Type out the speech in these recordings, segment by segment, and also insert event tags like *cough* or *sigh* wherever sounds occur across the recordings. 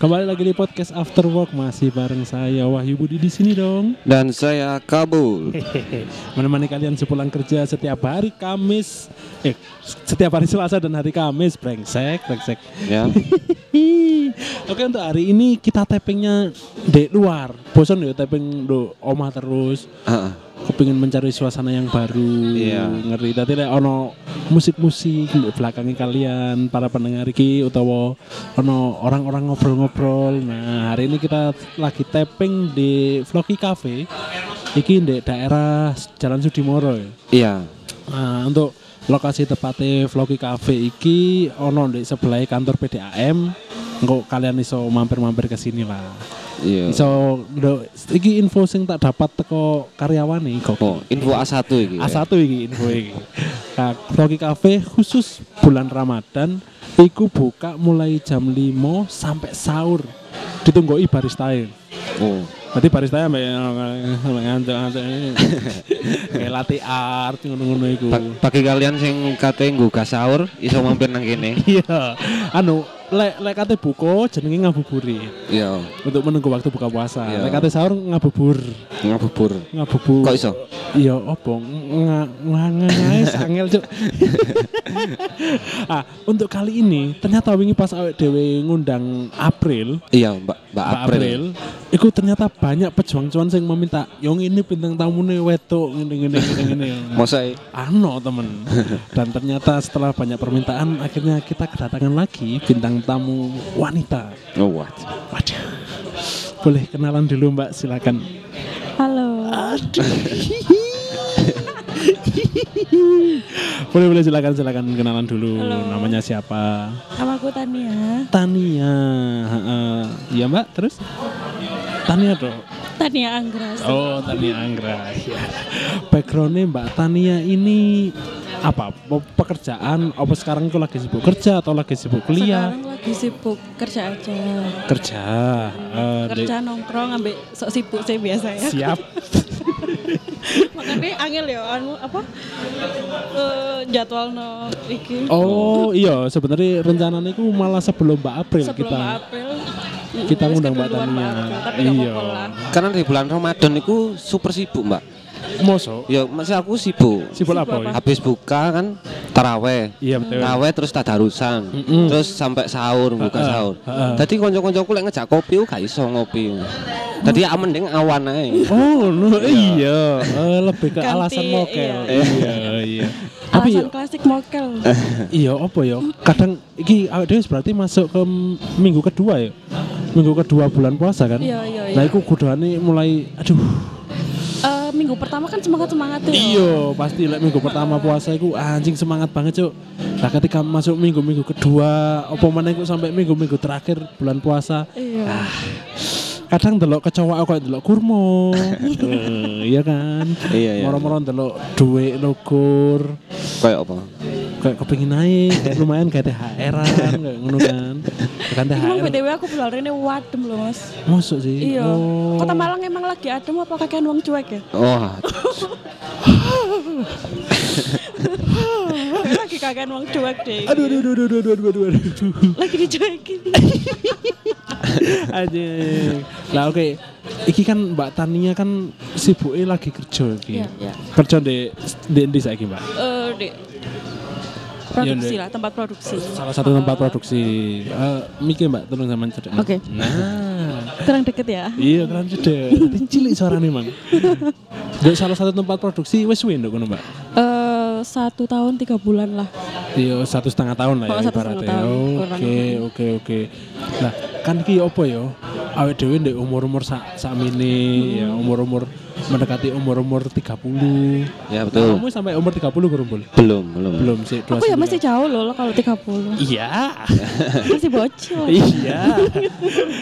Kembali lagi di podcast After Work masih bareng saya Wahyu Budi di sini dong. Dan saya kabul. Hehehe. *laughs* Menemani kalian sepulang kerja setiap hari Kamis, eh setiap hari Selasa dan hari Kamis, brengsek, brengsek. ya. *laughs* Oke untuk hari ini kita tappingnya di luar. Bosan ya tapping do omah terus. Heeh. Kepingin mencari suasana yang baru. Iya. Ngeri tadi lek ono musik-musik di belakangnya kalian para pendengar iki utawa ono orang-orang ngobrol-ngobrol. Nah, hari ini kita lagi tapping di Vlogi Cafe. Iki di daerah Jalan Sudimoro ya. Iya. Nah, untuk lokasi tepatnya Vlogi Cafe iki ono di sebelah kantor PDAM. Engko kalian iso mampir-mampir ke sini lah. Iya. Iso iki info sing tak dapat teko karyawan nih kok. Oh, info A1 iki. ya? A1 iki info iki. *laughs* Nah, Vlogi Cafe khusus bulan Ramadan iku buka mulai jam 5 sampai sahur. Ditunggu baristae. Oh. Berarti barista sampai sampai ngantuk-ngantuk ini. *laughs* Kayak latih art ngono-ngono iku. Ba- bagi kalian sing kate nggugah sahur iso mampir nang kene. *laughs* Iya. Anu, lek lek kate buka jenenge ngabuburi. Iya. Untuk menunggu waktu buka puasa. Iya. Lek kate sahur ngabubur. Ngabubur. Ngabubur. Kok iso? Iya, opo? Ngangae sangel, Cuk. *laughs* ah, untuk kali ini ternyata wingi pas awake dhewe ngundang April, Iya, Mbak Mbak Mbak April. Itu ternyata banyak pejuang cuan yang meminta, yang ini bintang tamune wedok ngene ngene ngene ngene. Masa e? Ano temen *laughs* Dan ternyata setelah banyak permintaan Akhirnya kita kedatangan lagi Bintang tamu wanita Oh, what? Waduh Boleh kenalan dulu mbak silakan Halo. *laughs* Boleh boleh silakan silakan kenalan dulu Halo. Namanya siapa Nama aku Tania. Tania heeh. Iya mbak terus Tania dong Tania Anggras. Oh Tania Anggra ya. *laughs* Backgroundnya mbak Tania ini apa Pe- pekerjaan apa sekarang itu lagi sibuk kerja atau lagi sibuk kuliah Sekarang lagi sibuk kerja aja. kerja di- Kerja nongkrong ambek sok sibuk saya biasa ya. siap *laughs* Makanya angel ya anu apa? Eh, jadwal no iki. oh iya sebenarnya rencananya itu malah sebelum Mbak April Sebelum kita April. Kita ngundang Mbak Tania. Iya. iya. Karena di bulan Ramadan itu super sibuk, Mbak. moso Ya, masih aku sibuk. sibuk apa ya? Habis buka kan taraweh. iya betul Taraweh terus tadarusan. Mm-mm. Terus sampai sahur, buka sahur. heeh. Tadi konco-koncoku lek ngejak kopi gak iso ngopi. Tadi ya mending awan ae. oh no, iya Eh, lebih ke Ganti, alasan mokel *laughs* iya. iya iya tapi Alasan klasik mokel. *laughs* iya apa ya kadang iki awake dhewe berarti masuk ke minggu kedua ya minggu kedua bulan puasa kan Iya, iya, nah iya. iku kudane mulai aduh Eh, minggu pertama kan semangat-semangat ya. Iya, pasti lek minggu pertama puasa iku anjing semangat banget, Cuk. Nah, ketika masuk minggu-minggu kedua, apa meneh iku sampai minggu-minggu terakhir bulan puasa, Iya. kadang delok kecoa kok delok kurma. Eh, *laughs* iya kan? Iya, iya. Moro-moro delok duit logur, Kayak apa? Kayak kepengin naik, lumayan kayak THR-an kayak ngono kan. Kan Emang THR. BTW aku bulan ini wadem loh mas. Masuk sih. Iya. Oh. Kota Malang emang lagi adem apa kakean wong cuek ya? Wah, *laughs* lagi kakean wong cuek deh. Aduh, aduh, aduh, aduh, aduh, aduh, aduh, aduh. Lagi dicuekin. *laughs* Anjing. Lah oke. Iki kan Mbak Tania kan sibuknya lagi kerja iki. Iya, iya. Kerja di di di saiki, Mbak. Eh, dek. Produksi Iya, lah, tempat produksi. Salah satu tempat produksi. Eh, Miki Mbak, tolong zaman cedek. Oke. Nah. Kurang deket ya. Iya, keren cedek. Cilik suaranya, Mang. *laughs* Salah satu tempat produksi nduk kono, Mbak. Eh, satu tahun tiga bulan lah. Iya, satu setengah tahun lah ya Oh, satu ibaratnya. setengah tahun, kurang Oke, oke, oke. Nah, kan ki apa ya? Awake dhewe ndek umur-umur sak sakmene ya, umur-umur mendekati umur-umur 30. ya betul. Kamu sampai umur 30 belum, Bul? Belum, belum. Belum sih, Aku ya masih jauh loh kalau 30. Iya. *laughs* Masih bocil. iya.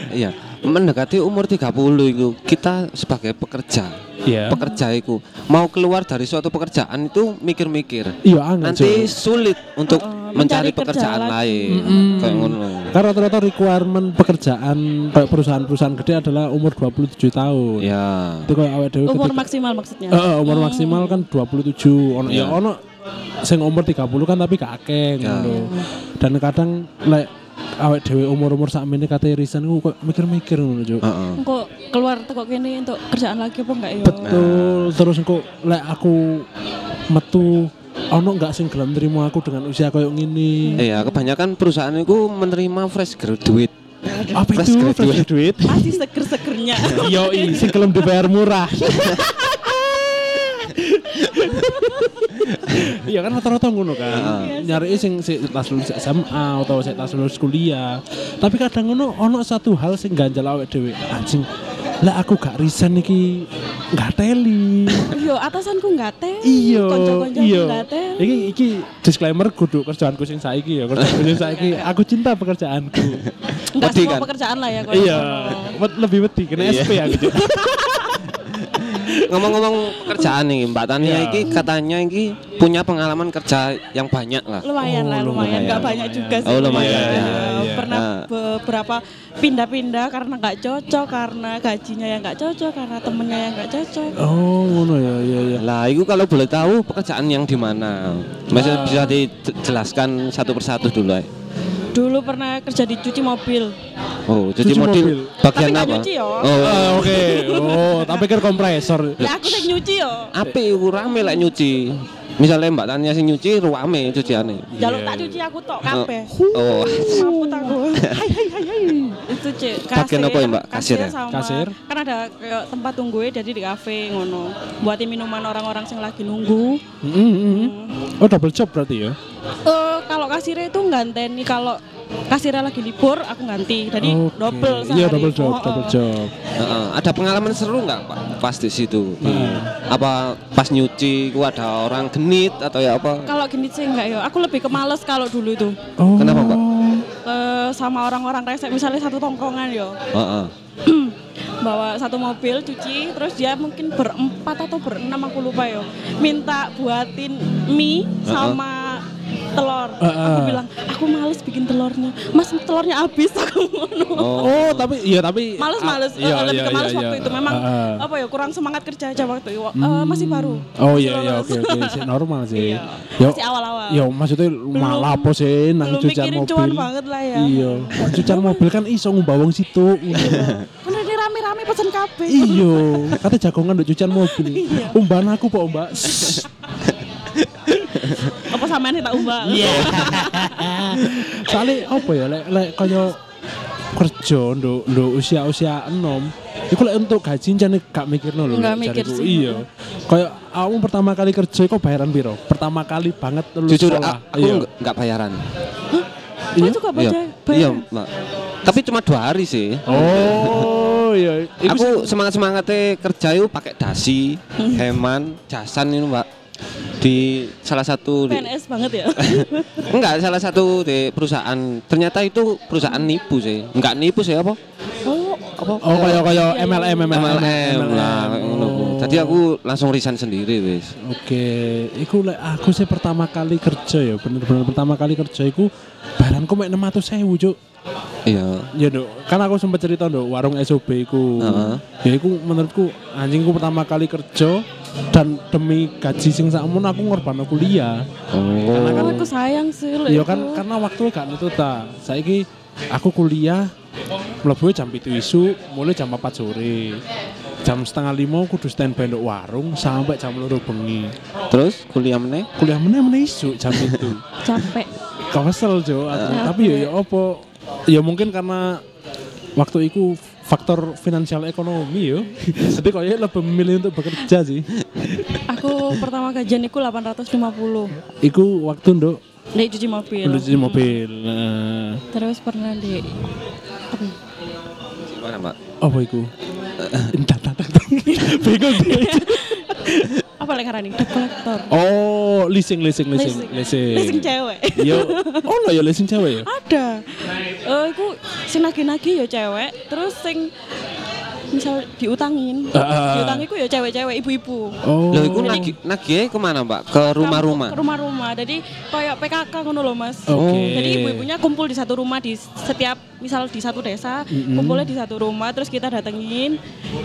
Iya, mendekati umur 30 itu kita sebagai pekerja. Iya. Pekerja itu mau keluar dari suatu pekerjaan itu mikir-mikir. Iya, angin. Nanti sulit untuk Oh, mencari mencari kerja pekerjaan lagi. lain. Kayak ngono. Karena rata-rata requirement pekerjaan kayak perusahaan-perusahaan gede adalah umur 27 tahun. Ya. Itu kayak awake dhewe Umur ketika- maksimal maksudnya. Eh, umur maksimal kan 27. Ono ya Iya. ono sing umur 30 kan tapi gak akeh Ya. ngono. Dan kadang lek awake dhewe umur-umur sakmene kate risan ku kok mikir-mikir ngono, Cuk. Heeh. Engko keluar teko kene untuk kerjaan lagi apa enggak ya? Betul, terus engko lek aku metu ono enggak sing gelem aku dengan usia koyo ngene. Iya, kebanyakan perusahaan itu menerima fresh graduate. Apa fresh itu graduate. fresh graduate? Masih seger-segernya. Yo, sing gelem dibayar murah. *laughs* *laughs* Iya kan rata-rata ngono kan. Nyari sing sing tas lulus SMA atau sing tas lulus kuliah. Tapi kadang ngono ono satu hal sing ganjal awake dhewe. Anjing. Lah aku gak resign iki gak teli. *laughs* Yo atasanku enggak teh. Iya, Kanca-kancaku iya. enggak teh. Iki iki disclaimer kudu kerjaanku sing saiki ya, kerjaanku sing saiki. Aku cinta pekerjaanku. Enggak semua kan? pekerjaan lah ya iya, lebih wedi kena Iya. SP aku. *laughs* Ngomong-ngomong pekerjaan nih, Mbak Tania Iya. ini katanya ini punya pengalaman kerja yang banyak lah. Lumayan lah, Oh, lumayan. lumayan. Enggak banyak juga sih. Oh, lumayan, Iya, ya. Iya. Pernah Nah. beberapa pindah-pindah karena nggak cocok, karena gajinya yang nggak cocok, karena temennya yang nggak cocok. Oh, ngono ya, iya iya. Lah, itu kalau boleh tahu pekerjaan yang di mana? Masih bisa dijelaskan satu persatu dulu. ya? Dulu pernah kerja di cuci mobil. Oh, cuci, Cuci mobil, bagian Tapi nggak apa? nyuci, yo. Oh, Ah, Oke, oh, tapi kan kompresor. Ya aku sih nyuci yo. api itu rame lah nyuci. Misalnya Mbak Tania sing nyuci rame cuciane. Jaluk Iya. tak cuci aku tok kabeh. Oh, Mamput aku. *laughs* Hai hai hai hai. Itu cek Bagian apa ya, Mbak? Kasir ya? sama Kasir. kan ada kayak tempat tunggu jadi di kafe ngono. Buatin minuman orang-orang yang lagi nunggu. Mm, mm, mm. Oh, double job berarti ya? Eh kalau kasirnya itu nganteni kalau kasirnya lagi libur aku ganti. Jadi Oke. double Iya, sehari. double job, Oh, oh. double job. Heeh, ada pengalaman seru nggak Pak pas di situ? Di- Apa pas nyuci ku ada orang genit atau ya apa? Kalau gini sih enggak ya. Aku lebih ke males kalau dulu itu. Oh. Kenapa, Mbak? Eh, sama orang-orang resek misalnya satu tongkongan yo. Heeh. *clears throat* bawa satu mobil cuci terus dia mungkin berempat atau berenam aku lupa yo minta buatin mie sama telur. Aku Heeh. bilang aku males bikin telurnya. Mas telurnya habis. Aku ngono. Oh, Oh, tapi iya tapi males males. ah, iya, Eh, lebih iya, ke males iya, waktu iya. itu. Memang Ah, ah. apa ya kurang semangat kerja aja waktu itu. Eh, masih baru. Oh iya iya oke oke. *laughs* Sih normal sih. Iya. Yo masih awal-awal. yo maksudnya malah apa sih nang cucian mobil. cuan banget lah ya. Iya, cucian mobil kan iso ngumbah wong situ. *laughs* kan ini rame-rame pesen kabeh. Iya, kata jagongan nduk cucian mobil. *laughs* Umbahan aku kok, Mbak. Apa sampean tak ubah Iya. *laughs* Soalnya apa ya lek lek kaya kerja nduk nduk usia-usia enom Iku lek untuk gaji jane gak mikirno lho. Nggak lek mikir sih. Iya. Kayak kamu pertama kali kerja kok bayaran piro? Pertama kali banget lulus jujur sekolah. aku Iya. nggak- nggak bayaran. Aku juga Iya, baca iya, Mbak. Tapi cuma dua hari sih. Oh, iya. Aku semangat semangatnya kerja itu pakai dasi, heman, jasan ini Mbak. Di salah satu di- PNS banget ya *laughs* enggak salah satu di perusahaan ternyata itu perusahaan nipu sih enggak nipu sih apa oh apa Oh, kaya kaya Iya, iya. MLM MLM. MLM lah kayak ngono ku. Oh. jadi aku langsung resign sendiri wis Oke, iku lek aku sih pertama kali kerja ya, bener-bener pertama kali kerja iku bayaranku mek 600.000, Cuk. Iya Ya dok, kan aku sempat cerita dok warung SOB iku. Heeh. Ya iku menurutku anjingku pertama kali kerja dan demi gaji sing sakmono aku ngorban kuliah. Karena kan Oh, aku sayang sih lho Iya itu. kan karena waktu gak nutu ta. Saiki aku kuliah mlebu jam 7 isu, mulai jam 4 sore. Jam setengah lima kudu standby nduk warung sampai jam loro bengi. terus kuliah meneh Kuliah meneh meneh isu jam itu. *laughs* capek Kesel Jo, tapi ya ya apa? Ya mungkin karena waktu itu faktor finansial ekonomi yo. *laughs* Jadi kayaknya lebih memilih untuk bekerja sih. aku pertama gajian itu 850 Iku waktu nduk di cuci mobil dulu di mobil. Nah, terus pernah di apa ya? gimana Mbak apa iku? Entah, entah, entah. *laughs* Bingung dia. Apa lagi ngarani. Debt collector Oh, leasing, leasing, leasing, leasing. leasing. Cewek. Yo, oh no ya leasing cewek ya. ada. Eh aku sing nagih-nagih ya cewek terus sing misal diutangin. Ah, ah. diutangi ku ya cewek-cewek ibu-ibu. Oh. Loh, itu nagih nagih ke mana Mbak? Ke rumah-rumah? ke rumah-rumah. Jadi kayak PKK ngono loh mas. Oke. jadi ibu-ibunya kumpul di satu rumah di setiap misal di satu desa kumpulnya di satu rumah terus kita datengin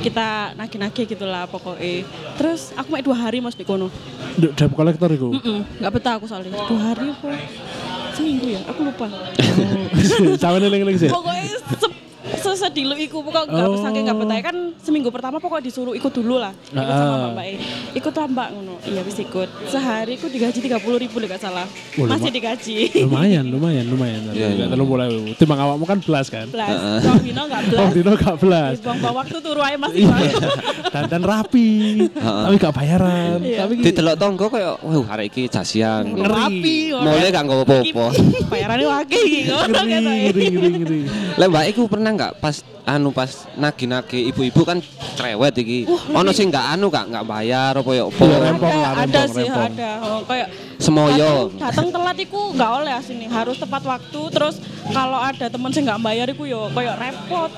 kita nagih-nagih gitulah pokoknya terus aku mau dua hari mas di kono. Debt collector iku. Nggak betah aku soalnya. Dua hari apa? Seminggu ya? Aku lupa. *laughs* Sama eling-eling sih. pokoknya sesedilu iku pokok nggak Oh. saking nggak betah kan seminggu pertama pokok disuruh ikut dulu lah ikut sama Ah. mbak E ikut lah mbak ngono iya wis ikut sehari ku digaji tiga puluh ribu nggak salah Oh, masih luma- digaji Lumayan, lumayan, lumayan. Iya, iya. Telung mulai. Timbang awakmu kan belas kan. belas Bang Dino nggak Oh, belas Dino gak belas. bang bang waktu turu aja masih Iya. bang Dandan rapi, tapi gak bayaran. Iya. Tapi Didelok tonggo kayak wah hari iki jasian. Ngeri. rapi Mulai gak nggawa apa-apa. bayarannya wake gitu ngeri, ngeri, ngeri, ngeri. Lah Mbak iku pernah nggak pas anu pas nagi-nagi ibu-ibu kan cerewet iki. Ono sing nggak anu gak nggak bayar apa ya. Iya, rempong lah, ada, ada rempong, sih rempong. ada oh, kayak Semoyo. datang- datang telat iku nggak oleh asini harus tepat waktu terus kalau ada temen sing nggak bayar iku yo kayak repot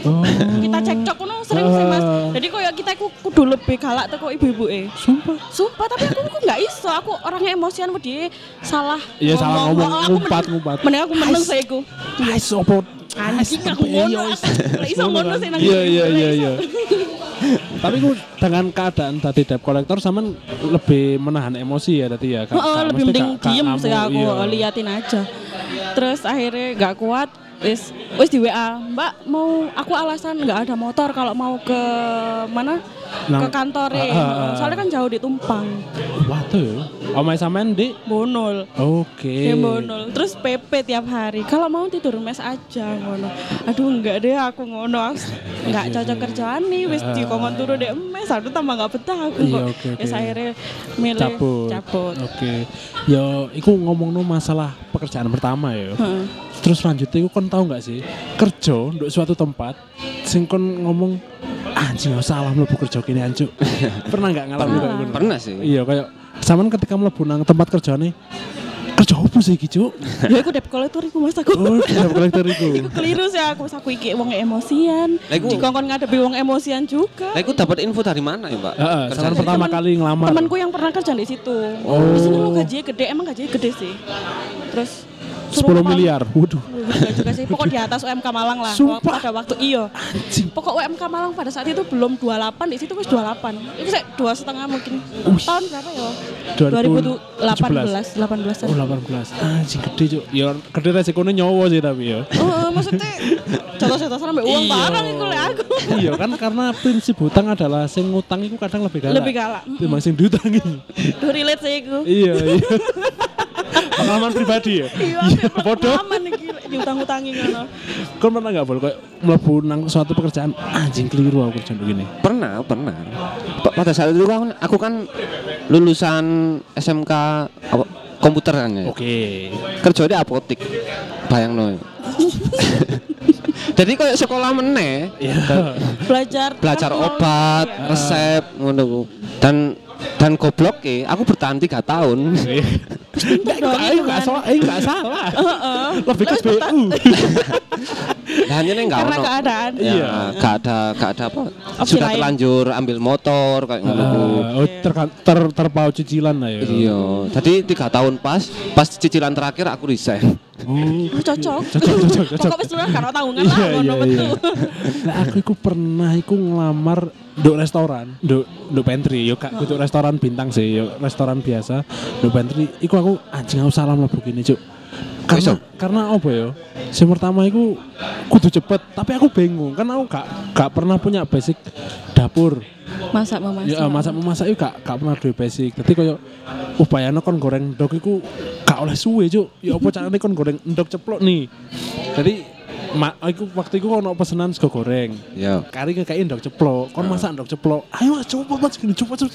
Oh, kita cekcok kono sering sih mas Ah. jadi kayak kita iku kudu lebih galak teko ibu-ibu eh sumpah. sumpah tapi aku aku nggak iso aku orangnya emosian dia salah Iya, salah ngomong, aku ngumpat, ngumpat. mending aku meneng saya iku Ais opo? Anjing aku ngono Lah iso ngono sih nang Iya, iya, iya, iya. Tapi ku dengan keadaan tadi debt collector sama lebih menahan emosi ya tadi ya. Kak- Kak, lebih Kak diem sih aku iya. liatin aja. Terus akhirnya nggak kuat, wis wis di WA, Mbak mau aku alasan nggak ada motor kalau mau ke mana Nang- ke kantor ah, ah. Soalnya kan jauh di Tumpang, Waduh, omai sampean di? Bonol. Oke. Ya bonol. Terus PP tiap hari. Kalau mau tidur mes aja ngono. Aduh enggak deh aku ngono. Aku *laughs* Enggak Iya, cocok iya. kerjaan nih wis dikongkon turu deh mes. Aduh tambah enggak betah aku Iya, kok. oke, oke. Wis akhirnya milih Cabut. cabut. Oke. Ya, iku ngomong masalah pekerjaan pertama ya. Heeh. Terus lanjutnya iku kon tahu nggak sih kerja untuk suatu tempat sing kon ngomong anjing ya salah mlebu kerja kini anjuk. *laughs* Pernah nggak ngalamin Pernah. kayak? Pernah sih. Iya kayak zaman ketika mlebu nang tempat kerjane kerja apa sih iki, Cuk? Ya aku debt collector iku Mas aku. Oh, kerja kolektor iku. Iku *laughs* keliru sih aku, aku iki wong emosian. Lah, iku- Dikongkon ngadepi wong emosian juga. Lah iku dapat info dari mana ya, Mbak? Heeh, zaman dari- pertama kali ngelamar. Temanku yang pernah kerja di situ. Oh. Di sini lo gajinya gede, emang gajinya gede sih. Terus 10 suruh ngomong- miliar. Waduh. Enggak juga sih, pokok di atas UMK Malang lah. Sumpah. Pada waktu iyo. Anjing. Pokok UMK Malang pada saat itu belum 28, di situ wis 28. Itu sih dua setengah mungkin. Wih. Tahun berapa ya? 2018. 2018, 18 Oh 18. Anjing gede, Cuk. Ya gede resikonya nyawa sih tapi ya. Oh, maksudnya contoh-contoh sampai uang Iya. barang itu lek aku. iya kan karena prinsip hutang adalah sing ngutang itu kadang lebih galak. Lebih galak. Timbang sing diutangi. *laughs* Duh relate sih aku. iya, iya. *laughs* Pengalaman pribadi ya? Iya, bodoh. Aman iki lek diutang-utangi ngono. Kau pernah nggak boleh kayak mlebu nang suatu pekerjaan anjing keliru aku kerjaan begini. Pernah, pernah. Pa- Pada saat itu kan aku kan lulusan SMK apa, komputer kan ya. Oke. Kerja di apotik. Bayang no. *laughs* Jadi kayak sekolah meneh Iya. Belajar belajar obat, ya. resep ngono. Dan dan goblok ke, aku bertahan tiga tahun. Pinter dong Eh itu nggak kan. salah, eh nggak salah. Heeh. Lebih ke BU. *laughs* Dan ini enggak Karena ono. keadaan. Ya, Iya. gak ada gak ada apa. Opsi Sudah lain. terlanjur ambil motor kayak ngono ku. Ah, oh, ter, ter, terpaut cicilan lah ya. Iya, jadi tiga tahun pas, pas cicilan terakhir aku resign. Oh, cocok. Cocok, cocok, cocok. Pokok wis lunas karo tanggungan lah Iya, ngono iya, iya. metu. Nah, aku iku pernah iku ngelamar nduk restoran, nduk nduk pantry, yo kak kudu restoran bintang sih, yo restoran biasa, nduk pantry. Iku aku anjing aku salah mlebu gini, Cuk. Karena karena apa ya? Yang pertama iku kudu cepet, tapi aku bingung kan aku gak gak pernah punya basic dapur. Masak memasak. Ya masak memasak itu gak gak pernah duwe basic. Dadi koyo upayane kon goreng ndok iku gak oleh suwe, Cuk. Ya apa carane kon goreng ndok ceplok nih. Jadi ma, aku waktu itu ono pesenan sego goreng. Ya. Kari kayak ndok ceplok, kon masak ndok ceplok. Ayo mas coba mas gini coba coba.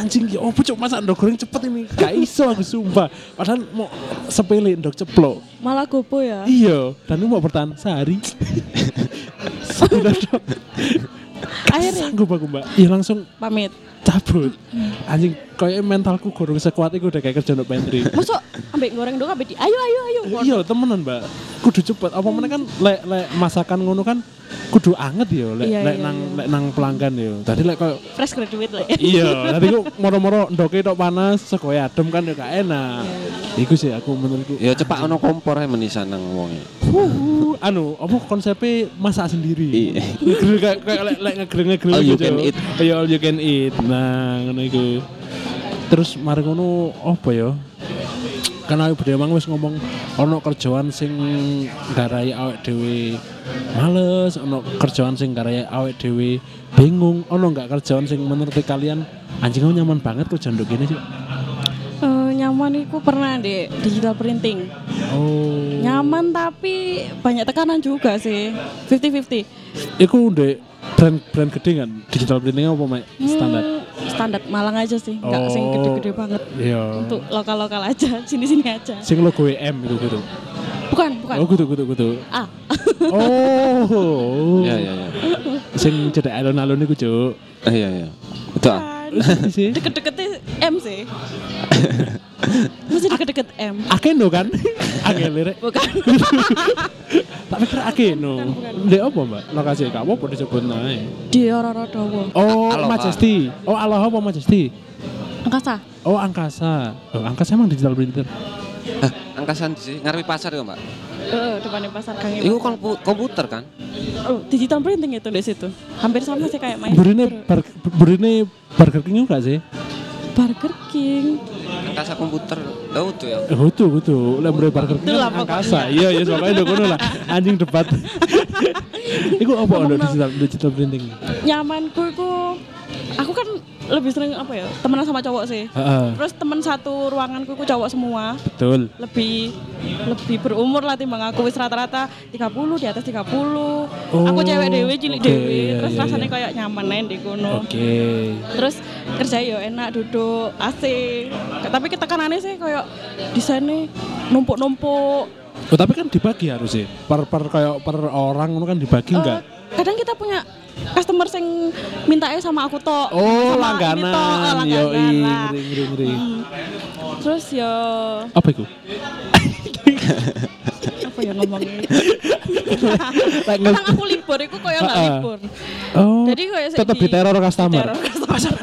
Anjing ya apa cuk masak ndok goreng cepet ini. Gak iso aku sumpah. Padahal mau sepele ndok ceplok. Malah gopo ya. Iya, dan mau bertahan sehari. *laughs* Sudah dok. Akhirnya Sanggup aku mbak. Iya langsung pamit. cabut. Anjing kayak mentalku gorong sekuat itu udah kayak kerja ndok pantry. Masuk ambek goreng dong ambek di. Ayo ayo ayo. Iya temenan mbak. Kudu cepet. Apa mana kan lek lek masakan ngono kan kudu anget ya. Lek Iya, lek iya, nang iya. lek nang pelanggan ya. Tadi lek kayak Fresh graduate lah. *laughs* iya. *laughs* Tadi ku moro-moro ndoke tok panas, sekoe adem kan ya gak enak. Iku sih aku menurutku. Ya cepak ono kompor ae menisan nang wonge. Huh, anu apa konsepnya masak sendiri. Iya. Kayak kayak lek lek ngegril ngegril All you gitu. can eat. All you can eat. Nah, ngono iku. Terus mari ngono apa ya? Karena awake dhewe mang wis ngomong ono kerjaan sing garai awake dhewe males, ono kerjaan sing garai awake dhewe bingung, ono enggak kerjaan sing menurut kalian anjing aku nyaman banget kerja nduk gini sih. Eh, nyaman itu pernah di digital printing. Oh. Nyaman tapi banyak tekanan juga sih. 50-50. Iku ndek brand-brand gede kan digital printing apa mek standar? Hmm, standar Malang aja sih, nggak sing Oh. gede-gede banget. Iya. Untuk lokal-lokal aja, *laughs* sini-sini aja. Sing logo M itu gitu. Bukan, bukan. Oh gitu gitu gitu. Ah, *laughs* Oh. Iya iya iya. Sing cedek alun-alun iku, Cuk. Eh, Iya iya. Betul. sih. Deket-deketnya M sih. *laughs* Mesti deket-deket M. Akeno kan? Akeh lirik. Bukan. *laughs* Tak pikir Akeno. Ndek apa, Mbak? Lokasi gak apa-apa disebut nae. Di Rorodowo. Oh, Aloha. Majesty. Oh, Aloha apa Majesty? Angkasa. Oh, Angkasa. Oh, Angkasa emang digital printer. Hah, angkasan di sini ngarepe pasar ya, Mbak. Eh, depannya pasar Gang Itu komputer kan? Oh, digital printing itu di situ. Hampir sama sih kayak main. Burine bar, burine Burger King juga sih. Burger King. Angkasa komputer. Oh, itu ya. Eh, Betul, betul. Lah burine Burger King Betul lah kan Angkasa. Iya, iya, soalnya udah kono lah. Anjing debat. *laughs* Iku apa ono digital digital printing? Nyamanku itu aku kan lebih sering apa ya? Temenan sama cowok sih. Heeh. Terus teman satu ruanganku itu cowok semua. Betul. lebih lebih berumur lah timbang aku wis rata-rata 30 di atas 30 aku cewek dewe cilik oke, dewe iya, terus iya, rasanya iya. kayak nyaman aja di kono Oke. terus kerja yo enak duduk AC tapi ketekanannya sih kayak desainnya numpuk-numpuk Oh, tapi kan dibagi harusnya. Per per kayak per orang kan dibagi enggak? Eh, kadang kita punya customer sing mintanya sama aku tok Oh, sama ini tok, eh, langganan. Yo, langganan lah. ngeri ngeri ngeri. Hmm. terus yo Apa itu? apa ya ngomongnya *laughs* kadang ngerti. aku libur itu kayak nggak libur Oh. Jadi kayak tetap di teror customer. Diteror customer.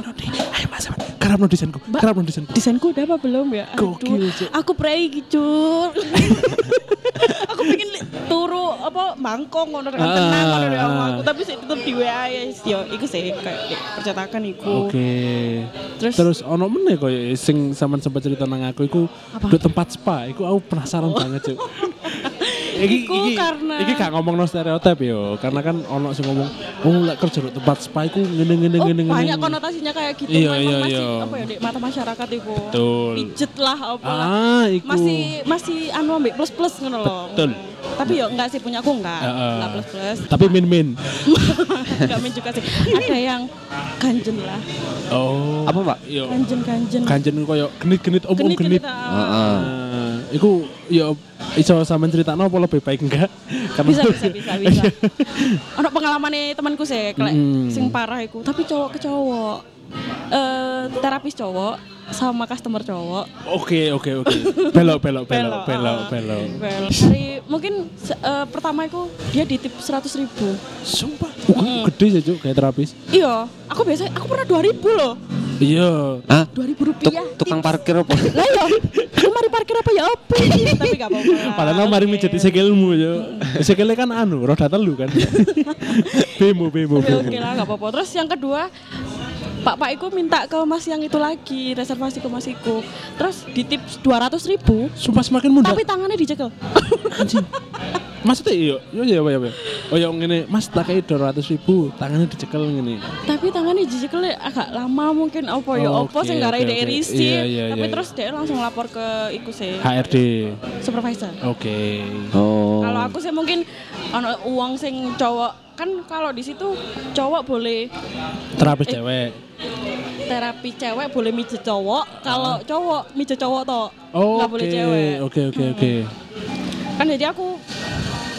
Karap no desainku. Mbak. Karap no desainku. desainku udah apa belum ya? Aduh, Gokil, Cuk. aku prei gitu. *laughs* aku pengen turu apa mangkong ngono dengan Ah, tenang ngono sama ah. aku tapi sih tetep di WA ya yo iku sih kayak percetakan iku. Oke. Terus, Terus ono meneh koyo sing sampean sempat cerita nang aku iku di tempat spa. Iku aku penasaran banget, Cuk. *laughs* Iki, Iku iki, karena- iki gak ngomong no stereotip yo, karena kan ono sing ngomong, oh lek kerja di tempat spa iku ngene ngene Oh, ngene ngene. banyak konotasinya kayak gitu. Iya, Memang iya, masih iya. apa ya di mata masyarakat iku. Betul. Pijet lah apa lah. Ah, iku. Masih masih anu ambek plus-plus ngono loh. Betul. Tapi yo enggak sih punya aku enggak. Heeh. Enggak plus-plus. Tapi min-min. *laughs* Enggak main juga sih. Ada yang ganjen lah. Oh. Apa, Mbak? Yo. Ganjen-ganjen. Kanjen koyo genit-genit om om genit. Ah. Heeh. Nah, iku yo iso sampean critakno apa lebih baik enggak? Karena bisa bisa *laughs* bisa bisa ono pengalaman temanku sih kelek Mm. sing parah iku tapi cowok ke cowok eh terapis cowok sama customer cowok Oke oke oke. Belok belok belok Belok, belok ah. belok. Dari mungkin eh, pertama itu dia di tip 100 ribu Sumpah, uh, gede sih cuk kayak terapis. iya aku biasa aku pernah 2000 loh Iya. Hah? 2000 Tuk, rupiah tukang parkir apa? lah ya *laughs* parkir apa ya apa *laughs* tapi gak apa-apa. Padahal mari mijet sikilmu yo. Sikilnya kan anu, roda telu kan. *laughs* bemo bemo. oke lah gak apa-apa terus yang kedua Pak Pak Iku minta ke Mas yang itu lagi reservasi ke Mas Iku terus di tip 200 ribu Sumpah semakin muda. tapi tangannya dicekel anjing. Maksudnya iya, iya iya iya. iya. Oh yang ngene, Mas tak kayak 200 ribu, tangannya dicekel ngene. tapi tangannya dicekel agak lama mungkin apa ya Oh, apa oke, sing garai oke, dari oke. risih Iya, iya, tapi iya, terus dia langsung lapor ke Iku sih HRD. supervisor Oke. Oh. kalau aku sih mungkin ono uang sing cowok kan kalau di situ cowok boleh Terapis Eh. cewek. terapi cewek boleh mijet cowok kalau cowok mijet cowok toh Ah. Oh, nggak boleh cewek Oke oke oke. kan jadi aku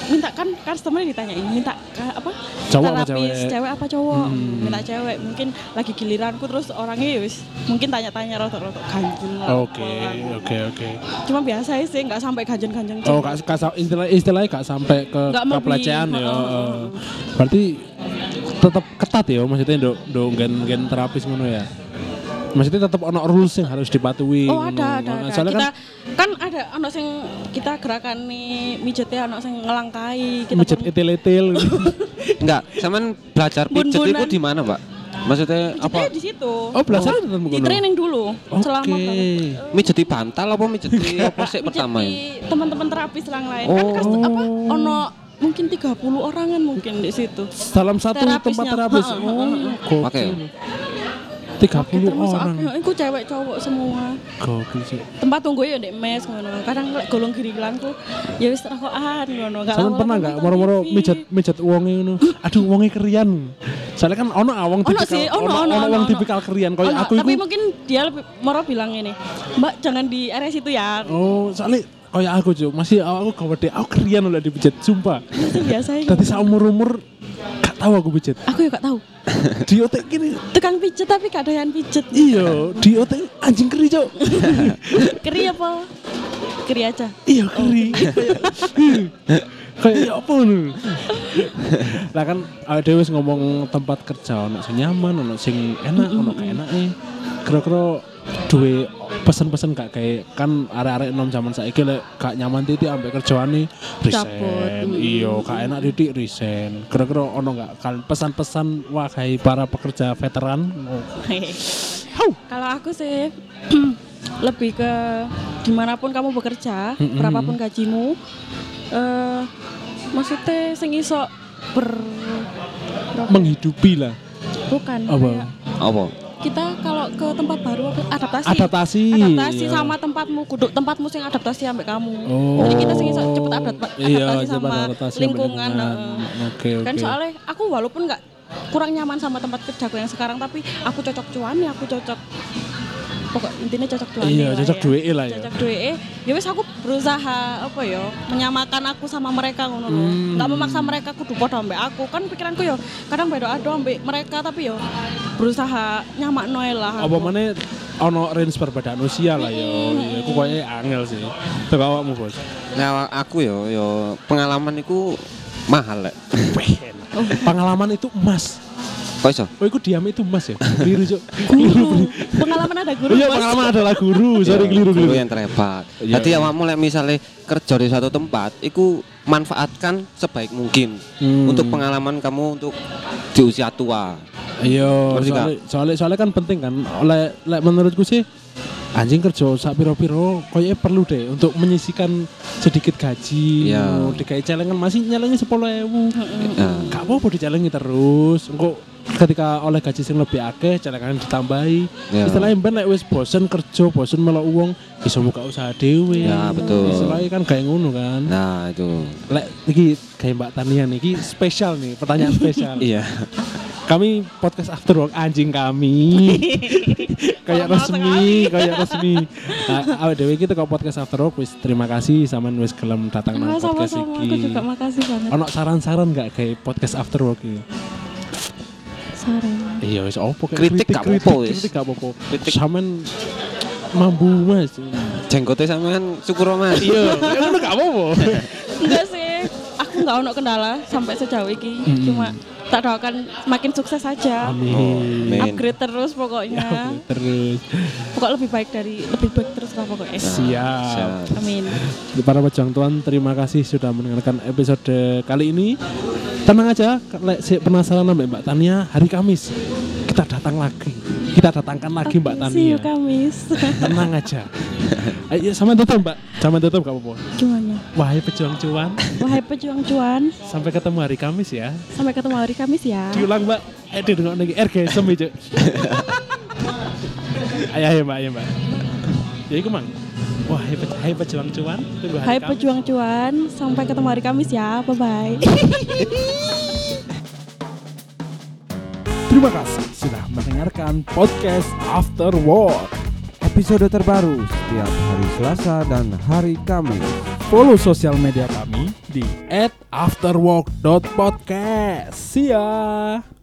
minta kan customer ditanyain minta ka- apa Cowok apa terapis cewek? apa cowok Hmm. minta cewek mungkin lagi giliranku terus orangnya ya wis mungkin tanya-tanya rotok-rotok ganjen lah Oke oke oke. cuma biasa sih nggak sampai ganjen-ganjen Oh, gak, gak, sa- istilah istilahnya gak sampai ke, Nggak pelecehan ya. Heeh. Heeh. Berarti tetap ketat ya maksudnya do do gen gen terapis ngono ya. Maksudnya tetap ono rules yang harus dipatuhi. Oh ada ada, ada. Soalnya kita kan kan, ada ono sing kita gerakan nih mijetnya ono sing ngelangkai kita mijet pun- itil-itil. *laughs* Enggak, cuman belajar pijet itu di mana, Pak? Maksudnya Apa? apa? di situ. Oh, belasan ketemu Di kono? training dulu Oke. selama Mijeti bantal apa mijeti *laughs* apa sih pertama ya? Mijeti teman-teman terapis yang lain. Oh. Kan kas- apa ono mungkin 30 orangan mungkin di situ. Dalam satu tempat terapis. Ha, ha, Oh, ha, Oke. gokil. 30 Termasuk orang. aku, cewek cowok semua. Gokil sih. Tempat tunggu ya di mes ngono. Kadang lek golong girilanku ya wis rokokan ngono. Gak Sampeyan pernah nggak nonton moro-moro mijat mijat uangnya ngono. Aduh uangnya kerian. Soalnya kan ono awang Ono tipikal sih, ono, ono, ono ono, wong ono. tipikal kerian koyo Ono, aku tapi mungkin dia lebih moro bilang ini. Mbak jangan di area situ ya. Oh, soalnya koyo aku Cuk, masih aku gawede aku kerian oleh dipijat sumpah. *laughs* Biasa ini. Dadi saumur-umur gak tahu aku pijat. Aku ya gak tahu. *laughs* Di otek gini Tukang pijet tapi gak ada yang pijet. iya, di otek anjing keri Cuk. *laughs* Keri apa? Keri aja. Iya keri. Kayak ya apa nu? Lah kan dhewe wis ngomong tempat kerja ono sing nyaman, ono sing enak, ono gak enake. Kira-kira duwe pesen-pesen gak kayak kan arek-arek nom zaman saiki lek gak nyaman titik ambek kerjaane Cabut. resign. Mm. Iya, gak enak titik resign. Kira-kira ono gak kan pesan-pesan wahai para pekerja veteran? *laughs* Kalau aku sih *clears throat* lebih ke di mana pun kamu bekerja, berapapun gajimu, eh maksudnya sing iso ber Menghidupi lah. bukan Apa? kayak Apa? kita kalau ke tempat baru adaptasi Adaptasi. adaptasi iya. sama tempatmu kudu tempatmu sing adaptasi ambek kamu Oh. jadi kita sing cepet Iya, adaptasi cepet sama adaptasi lingkungan lingkungan. heeh. Oke, kan oke. soalnya aku walaupun nggak kurang nyaman sama tempat kerjaku yang sekarang tapi aku cocok cuan aku cocok pokok intinya cocok cuan Iya, cocok duwe lah ya. cocok duwe ya wis aku berusaha apa ya menyamakan aku sama mereka ngono lho. Hmm. nggak memaksa mereka kudu podo ambek aku. Kan pikiranku yo kadang beda ado ambek mereka tapi yo berusaha nyamak noel lah. Apa mana ono range perbedaan usia lah yo iya aku kayaknya angel sih. Itu awakmu bos? Nah, aku yo yo pengalaman iku mahal lek. pengalaman itu emas Kok iso? oh itu diam itu emas ya *laughs* keliru cok guru pengalaman ada guru iya pengalaman adalah guru sorry Iya, keliru guru keliru yang terhebat. Iya, Jadi iya. awakmu lek misalnya kerja di suatu tempat, iku manfaatkan sebaik mungkin Hmm. untuk pengalaman kamu untuk di usia tua. iya soalnya, soalnya soalnya kan penting kan oleh lek menurutku sih anjing kerja sak piro-piro kayaknya perlu deh untuk menyisikan sedikit gaji Iya. ngono. dikai celengan masih nyelengi sepuluh ewu Ya. gak apa-apa dicelengi terus engko ketika oleh gaji sing lebih akeh celengan ditambahi. Ya. istilahnya ben lek wis bosen kerja bosen melok uang iso buka usaha dhewe. Ya, betul. istilahnya kan kayak ngono kan. Nah, itu. lek iki kayak Mbak Tania nih iki spesial nih pertanyaan spesial. *laughs* Iya. kami podcast after work anjing kami. *laughs* Kayak resmi kayak *laughs* resmi. Nah, awake dhewe kita kok podcast after work wis terima kasih sama wis gelem datang nang podcast sama-sama iki. aku juga makasih banget. Ono saran-saran gak kayak podcast after work ini saran iya wis opo Kritik gak kritik, apa-apa, wis. kritik gak apa-apa. Kritik. sampean mambu mas. Jenggote sampean syukur Mas. iya ngono gak apa-apa. *laughs* Enggak sih aku nggak ono kendala sampai sejauh ini Mm. cuma tak doakan semakin sukses saja amin. Amin. upgrade terus pokoknya. *laughs* Terus. Pokok lebih baik dari lebih baik terus lah pokoknya. Siap. Siap. amin. Para pejuang tuan terima kasih sudah mendengarkan episode kali ini tenang aja lek sik penasaran sama Mbak Tania hari Kamis kita datang lagi. Kita datangkan lagi Mbak see you Tania Kamis. Tenang aja. Ayo sama tutup Mbak. Sama tutup gak apa-apa. Gimana? Wahai pejuang cuan wahai pejuang cuan sampai ketemu hari Kamis ya. Sampai ketemu hari Kamis ya. Diulang Mbak. Eh dengar lagi. RGSM aja *laughs* ayo ayo Mbak ayo Mbak. Ya itu mang wahai pe- hai pejuang cuan tunggu hari Hai Kamis. pejuang cuan sampai ketemu hari Kamis ya bye bye *laughs* Terima kasih sudah mendengarkan podcast After Work. Episode terbaru setiap hari Selasa dan hari Kamis. Follow sosial media kami di @afterwork.podcast. See ya.